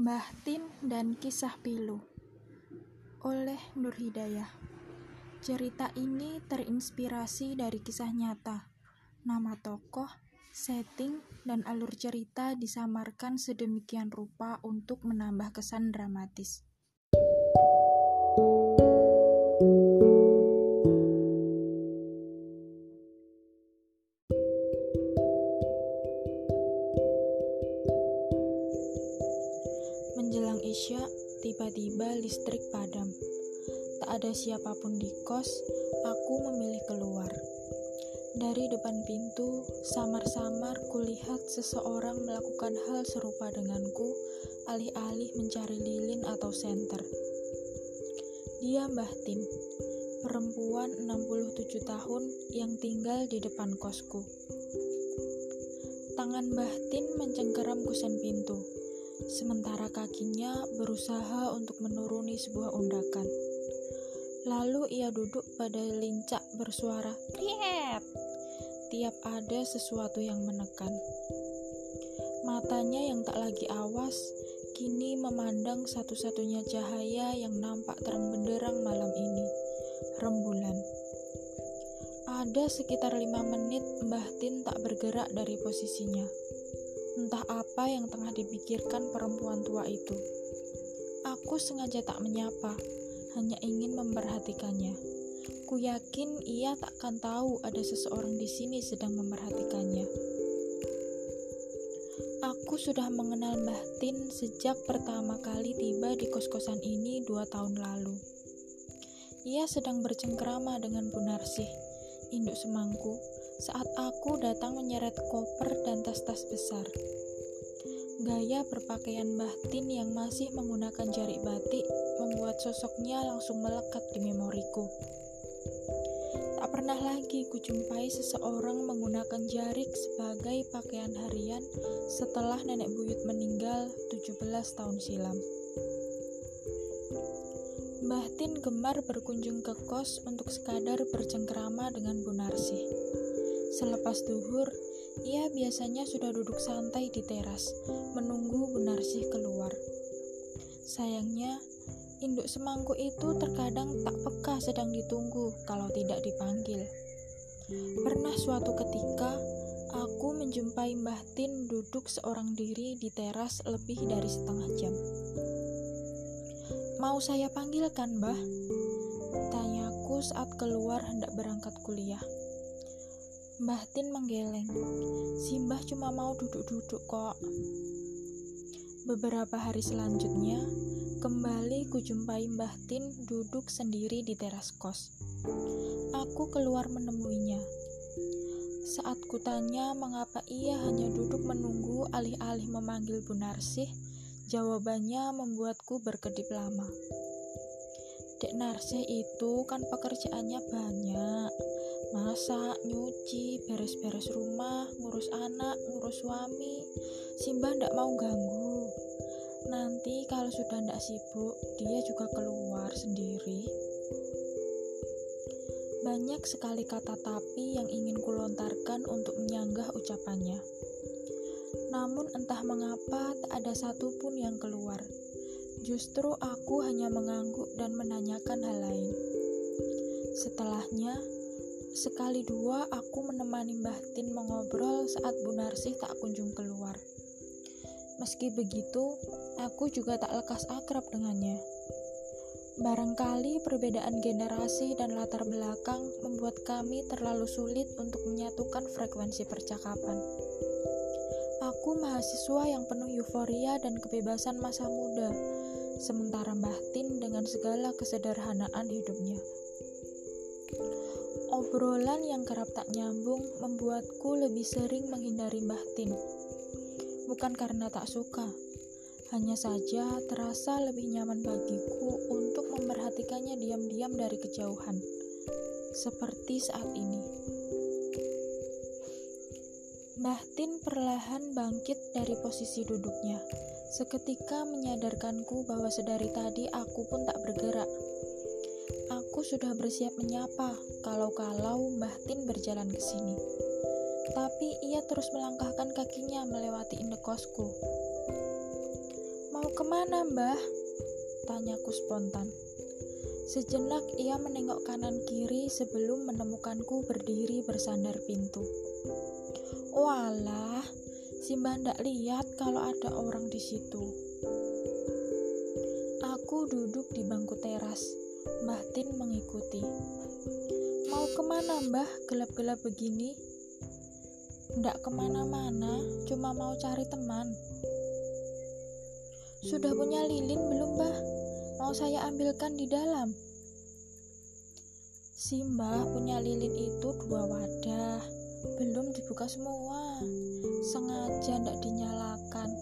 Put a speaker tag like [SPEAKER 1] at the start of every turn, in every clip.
[SPEAKER 1] Mbah Tin dan Kisah Pilu oleh Nur Hidayah. Cerita ini terinspirasi dari kisah nyata. Nama tokoh, setting, dan alur cerita disamarkan sedemikian rupa untuk menambah kesan dramatis. Tiba-tiba listrik padam. Tak ada siapa pun di kos, aku memilih keluar. Dari depan pintu, samar-samar kulihat seseorang melakukan hal serupa denganku, alih-alih mencari lilin atau senter. Dia Mbah Tin, perempuan 67 tahun yang tinggal di depan kosku. Tangan Mbah Tin mencengkeram kusen pintu sementara kakinya berusaha untuk menuruni sebuah undakan. Lalu ia duduk pada lincak bersuara "Kriet!" tiap ada sesuatu yang menekan. Matanya yang tak lagi awas kini memandang satu-satunya cahaya yang nampak terang benderang malam ini, rembulan. Ada sekitar lima menit Mbah Tin tak bergerak dari posisinya. Entah apa yang tengah dipikirkan perempuan tua itu. Aku sengaja tak menyapa, hanya ingin memperhatikannya. Ku yakin ia takkan tahu ada seseorang di sini sedang memperhatikannya. Aku sudah mengenal Mbah Tin sejak pertama kali tiba di kos-kosan ini dua tahun lalu. Ia sedang bercengkrama dengan Bu Narsih, induk semangku, saat aku datang menyeret koper dan tas-tas besar. Gaya berpakaian Tin yang masih menggunakan jari batik membuat sosoknya langsung melekat di memoriku. Tak pernah lagi kujumpai seseorang menggunakan jarik sebagai pakaian harian setelah nenek buyut meninggal 17 tahun silam. Mbah Tin gemar berkunjung ke kos untuk sekadar bercengkrama dengan Bu Narsih. Selepas duhur, ia biasanya sudah duduk santai di teras, menunggu Bu Narsih keluar. Sayangnya, induk semangku itu terkadang tak peka sedang ditunggu kalau tidak dipanggil. Pernah suatu ketika, aku menjumpai Mbah Tin duduk seorang diri di teras lebih dari setengah jam. Mau saya panggilkan, Mbah? Tanyaku saat keluar hendak berangkat kuliah. Mbah Tin menggeleng. Si Mbah cuma mau duduk-duduk kok. Beberapa hari selanjutnya, kembali kujumpai Mbah Tin duduk sendiri di teras kos. Aku keluar menemuinya. Saat kutanya mengapa ia hanya duduk menunggu alih-alih memanggil Bu Narsih, jawabannya membuatku berkedip lama. Dek Narsih itu kan pekerjaannya banyak masak, nyuci, beres-beres rumah, ngurus anak, ngurus suami. Simba ndak mau ganggu. Nanti kalau sudah ndak sibuk, dia juga keluar sendiri. Banyak sekali kata tapi yang ingin kulontarkan untuk menyanggah ucapannya. Namun entah mengapa tak ada satupun yang keluar. Justru aku hanya mengangguk dan menanyakan hal lain. Setelahnya, Sekali dua aku menemani Mbah Tin mengobrol saat Bu Narsih tak kunjung keluar. Meski begitu, aku juga tak lekas akrab dengannya. Barangkali perbedaan generasi dan latar belakang membuat kami terlalu sulit untuk menyatukan frekuensi percakapan. Aku mahasiswa yang penuh euforia dan kebebasan masa muda, sementara Mbah Tin dengan segala kesederhanaan hidupnya. Obrolan yang kerap tak nyambung membuatku lebih sering menghindari Mbah Tin. Bukan karena tak suka, hanya saja terasa lebih nyaman bagiku untuk memperhatikannya diam-diam dari kejauhan, seperti saat ini. Mbah Tin perlahan bangkit dari posisi duduknya, seketika menyadarkanku bahwa sedari tadi aku pun tak bergerak. Aku sudah bersiap menyapa kalau-kalau Mbah Tin berjalan ke sini. Tapi ia terus melangkahkan kakinya melewati indekosku. Mau ke mana? Mbah? Tanyaku spontan. Sejenak ia menengok kanan kiri sebelum menemukanku berdiri bersandar pintu. Walah, si Mbah ndak lihat kalau ada orang di situ. Aku duduk di bangku teras. Mbah Tin mengikuti. Mau ke mana mbah gelap-gelap begini? Ndak ke mana-mana, cuma mau cari teman. Sudah punya lilin belum mbah? Mau saya ambilkan di dalam. Si mbah punya lilin itu dua wadah, belum dibuka semua. Sengaja ndak dinyalakan.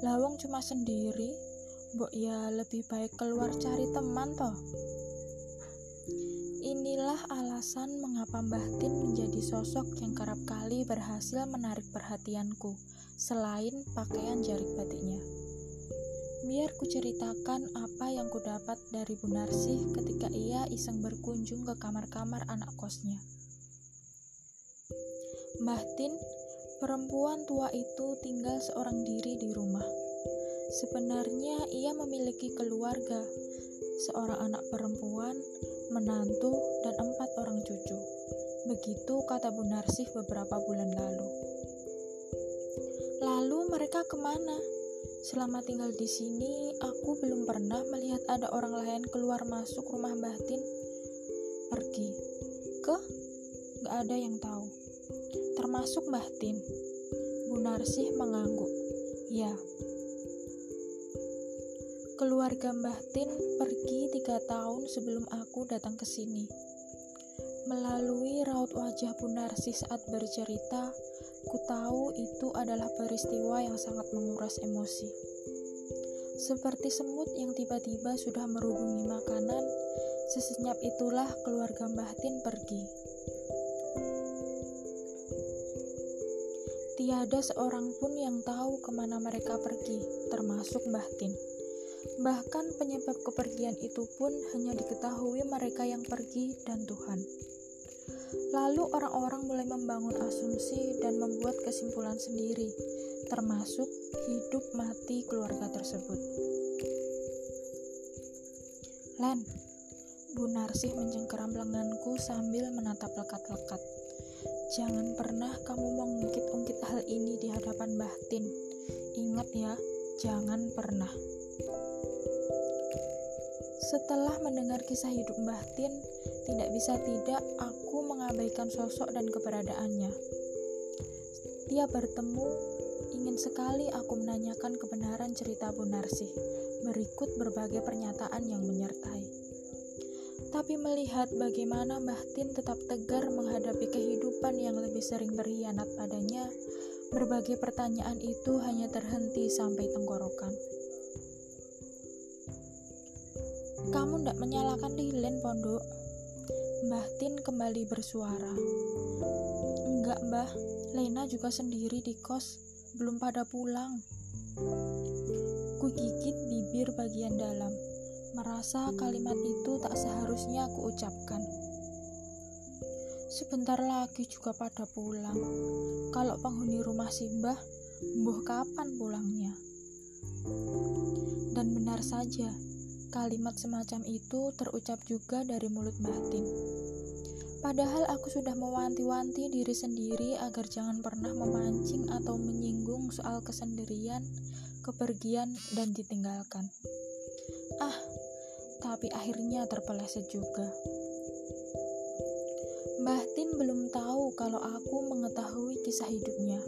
[SPEAKER 1] Lawang cuma sendiri, mbok ya lebih baik keluar cari teman toh. Inilah alasan mengapa Mbah Tin menjadi sosok yang kerap kali berhasil menarik perhatianku, selain pakaian jarik batiknya. Biar kuceritakan apa yang kudapat dari Bu Narsih ketika ia iseng berkunjung ke kamar-kamar anak kosnya. Mbah Tin, perempuan tua itu tinggal seorang diri di rumah. Sebenarnya ia memiliki keluarga, seorang anak perempuan, menantu, dan empat orang cucu. Begitu kata Bu Narsih beberapa bulan lalu. Lalu mereka ke mana? Selama tinggal di sini, aku belum pernah melihat ada orang lain keluar masuk rumah Mbah Tin. Pergi. Ke? Gak ada yang tahu. Termasuk Mbah Tin. Bu Narsih mengangguk. Ya, Keluarga Mbah Tin pergi tiga tahun sebelum aku datang ke sini. Melalui raut wajah Bu Narsi saat bercerita, ku tahu itu adalah peristiwa yang sangat menguras emosi. Seperti semut yang tiba-tiba sudah merubungi makanan, sesenyap itulah keluarga Mbah Tin pergi. Tiada seorang pun yang tahu ke mana mereka pergi, termasuk Mbah Tin. Bahkan penyebab kepergian itu pun hanya diketahui mereka yang pergi dan Tuhan. Lalu orang-orang mulai membangun asumsi dan membuat kesimpulan sendiri, termasuk hidup mati keluarga tersebut. Len, Bu Narsih mencengkeram lenganku sambil menatap lekat-lekat. Jangan pernah kamu mengungkit-ungkit hal ini di hadapan Mbah Tin. Ingat ya, jangan pernah. Setelah mendengar kisah hidup Mbah Tin, tidak bisa tidak aku mengabaikan sosok dan keberadaannya. Tiap bertemu, ingin sekali aku menanyakan kebenaran cerita Bu Narsih, berikut berbagai pernyataan yang menyertai. Tapi melihat bagaimana Mbah Tin tetap tegar menghadapi kehidupan yang lebih sering berkhianat padanya, berbagai pertanyaan itu hanya terhenti sampai tenggorokan. Kamu ndak menyalakan lilin, pondok? Mbah Tin kembali bersuara. Enggak, Mbah. Lena juga sendiri di kos, belum pada pulang. Ku gigit bibir bagian dalam, merasa kalimat itu tak seharusnya aku ucapkan. Sebentar lagi juga pada pulang. Kalau penghuni rumah Simbah, mbuh kapan pulangnya? Dan benar saja, Kalimat semacam itu terucap juga dari mulut batin. Padahal aku sudah mewanti-wanti diri sendiri agar jangan pernah memancing atau menyinggung soal kesendirian, kepergian, dan ditinggalkan. Ah, tapi akhirnya terpeleset juga. Mbah Tin belum tahu kalau aku mengetahui kisah hidupnya.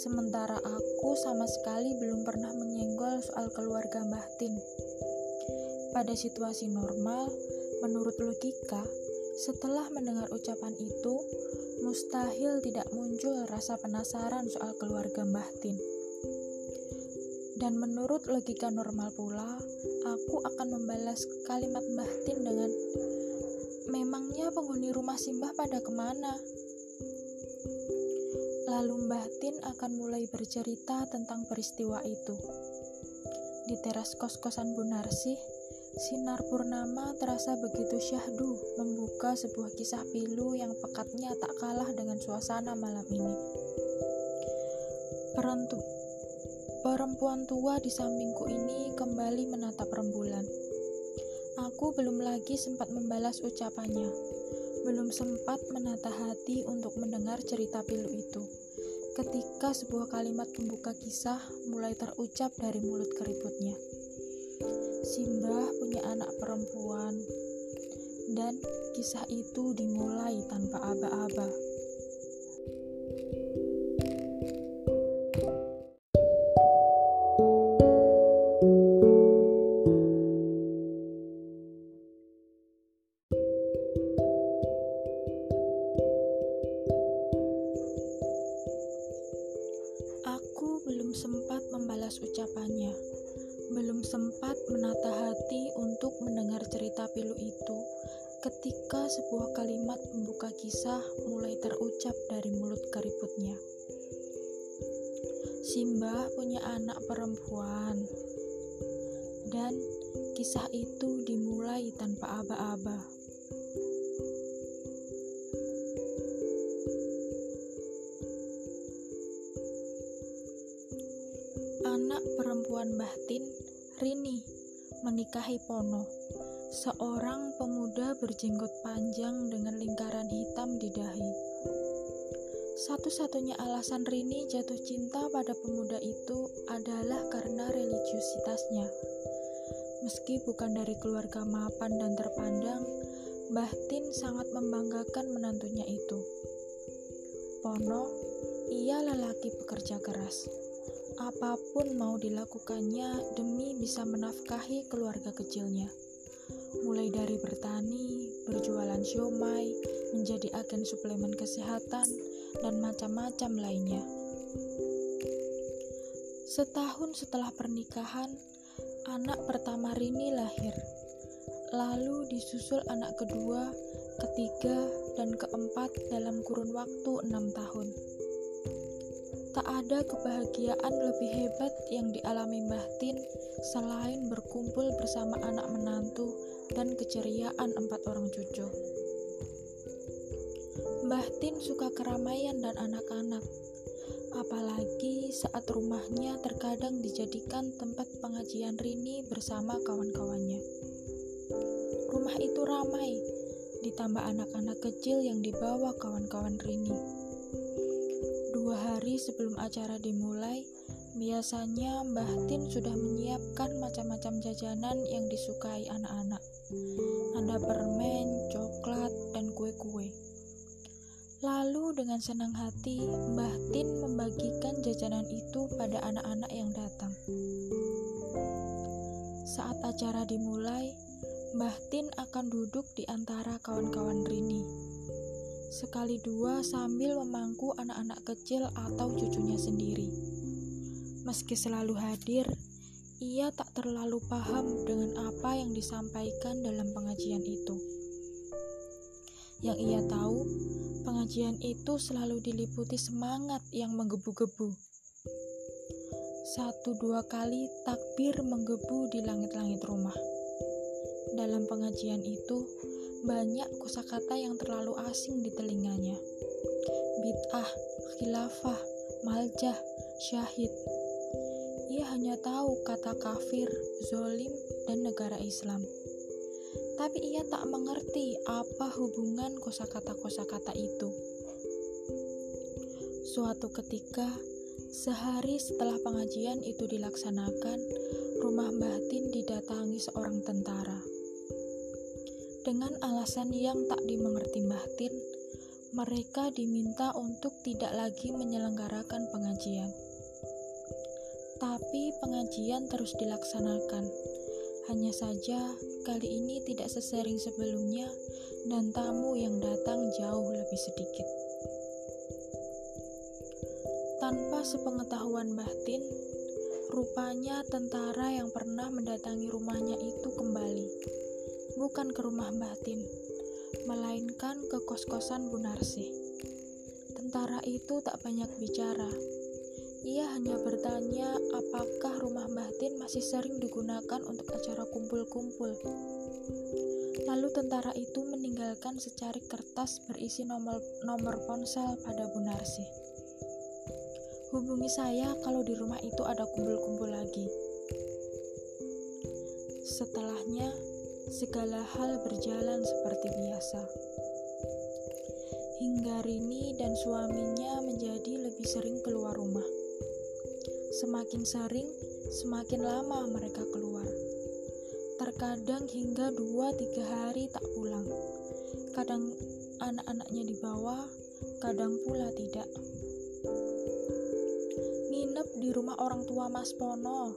[SPEAKER 1] Sementara aku sama sekali belum pernah menyenggol soal keluarga Mbah Tin. Pada situasi normal, menurut logika, setelah mendengar ucapan itu, mustahil tidak muncul rasa penasaran soal keluarga Mbah Tin. Dan menurut logika normal pula, aku akan membalas kalimat Mbah Tin dengan Memangnya penghuni rumah Simbah pada ke mana? Lalu Mbah Tin akan mulai bercerita tentang peristiwa itu. Di teras kos-kosan Bu Narsih, Sinar purnama terasa begitu syahdu membuka sebuah kisah pilu yang pekatnya tak kalah dengan suasana malam ini. Perentu Perempuan tua di sampingku ini kembali menatap rembulan. Aku belum lagi sempat membalas ucapannya. Belum sempat menata hati untuk mendengar cerita pilu itu. Ketika sebuah kalimat pembuka kisah mulai terucap dari mulut keriputnya. Simbah punya anak perempuan, dan kisah itu dimulai tanpa aba-aba. Simbah punya anak perempuan, dan kisah itu dimulai tanpa aba-aba. Anak perempuan Bahtin, Rini, menikahi Pono, seorang pemuda berjenggot panjang dengan lingkaran hitam di dahi. Satu-satunya alasan Rini jatuh cinta pada pemuda itu adalah karena religiusitasnya. Meski bukan dari keluarga mapan dan terpandang, Bahtin sangat membanggakan menantunya itu. Pono, ia lelaki pekerja keras apa pun mau dilakukannya demi bisa menafkahi keluarga kecilnya. Mulai dari bertani, berjualan siomay, menjadi agen suplemen kesehatan, dan macam-macam lainnya. Setahun setelah pernikahan, anak pertama Rini lahir. Lalu disusul anak kedua, ketiga, dan keempat dalam kurun waktu enam tahun. Tak ada kebahagiaan lebih hebat yang dialami Mbah Tin selain berkumpul bersama anak menantu dan keceriaan empat orang cucu. Tin suka keramaian dan anak-anak, apalagi saat rumahnya terkadang dijadikan tempat pengajian Rini bersama kawan-kawannya. Rumah itu ramai, ditambah anak-anak kecil yang dibawa kawan-kawan Rini. Dua hari sebelum acara dimulai, biasanya Mbah Tin sudah menyiapkan macam-macam jajanan yang disukai anak-anak. Ada permen, coklat, dan kue-kue. Lalu dengan senang hati, Mbah Tin membagikan jajanan itu pada anak-anak yang datang. Saat acara dimulai, Mbah Tin akan duduk di antara kawan-kawan Rini sekali dua sambil memangku anak-anak kecil atau cucunya sendiri. Meski selalu hadir, ia tak terlalu paham dengan apa yang disampaikan dalam pengajian itu. Yang ia tahu, pengajian itu selalu diliputi semangat yang menggebu-gebu. Satu dua kali takbir menggebu di langit-langit rumah. Dalam pengajian itu, banyak kosakata yang terlalu asing di telinganya. Bid'ah, khilafah, maljah, syahid. Ia hanya tahu kata kafir, zolim, dan negara Islam. Tapi ia tak mengerti apa hubungan kosakata-kosakata itu. Suatu ketika, sehari setelah pengajian itu dilaksanakan, rumah batin didatangi seorang tentara. Dengan alasan yang tak dimengerti Mbah Tin, mereka diminta untuk tidak lagi menyelenggarakan pengajian. Tapi pengajian terus dilaksanakan. Hanya saja kali ini tidak sesering sebelumnya dan tamu yang datang jauh lebih sedikit. Tanpa sepengetahuan Bahtin, rupanya tentara yang pernah mendatangi rumahnya itu kembali bukan ke rumah batin, melainkan ke kos-kosan Bu Narsih. Tentara itu tak banyak bicara. Ia hanya bertanya apakah rumah batin masih sering digunakan untuk acara kumpul-kumpul. Lalu tentara itu meninggalkan secarik kertas berisi nomor, nomor ponsel pada Bu Narsih. Hubungi saya kalau di rumah itu ada kumpul-kumpul lagi. Setelahnya, segala hal berjalan seperti biasa. Hingga Rini dan suaminya menjadi lebih sering keluar rumah. Semakin sering, semakin lama mereka keluar. Terkadang hingga dua tiga hari tak pulang. Kadang anak-anaknya dibawa, kadang pula tidak. Nginep di rumah orang tua Mas Pono.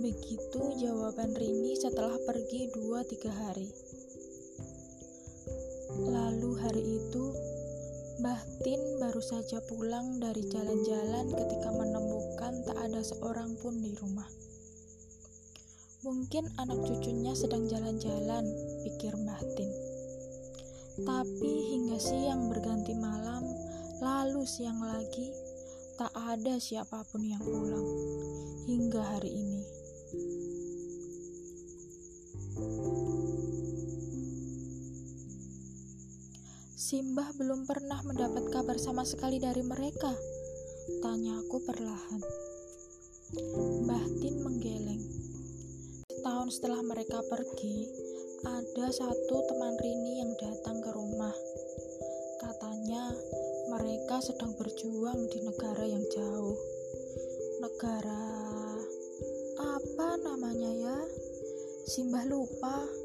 [SPEAKER 1] Begitu jawaban Rini setelah pergi dua tiga hari. Lalu hari baru saja pulang dari jalan-jalan ketika menemukan tak ada seorang pun di rumah. Mungkin anak cucunya sedang jalan-jalan, pikir Mbah. Tapi hingga siang berganti malam, lalu siang lagi, tak ada siapa pun yang pulang hingga hari ini. Simbah belum pernah mendapat kabar sama sekali dari mereka. Tanyaku perlahan. Mbah Tin menggeleng. Setahun setelah mereka pergi, ada satu teman Rini yang datang ke rumah. Katanya, mereka sedang berjuang di negara yang jauh. Negara apa namanya ya? Simbah lupa.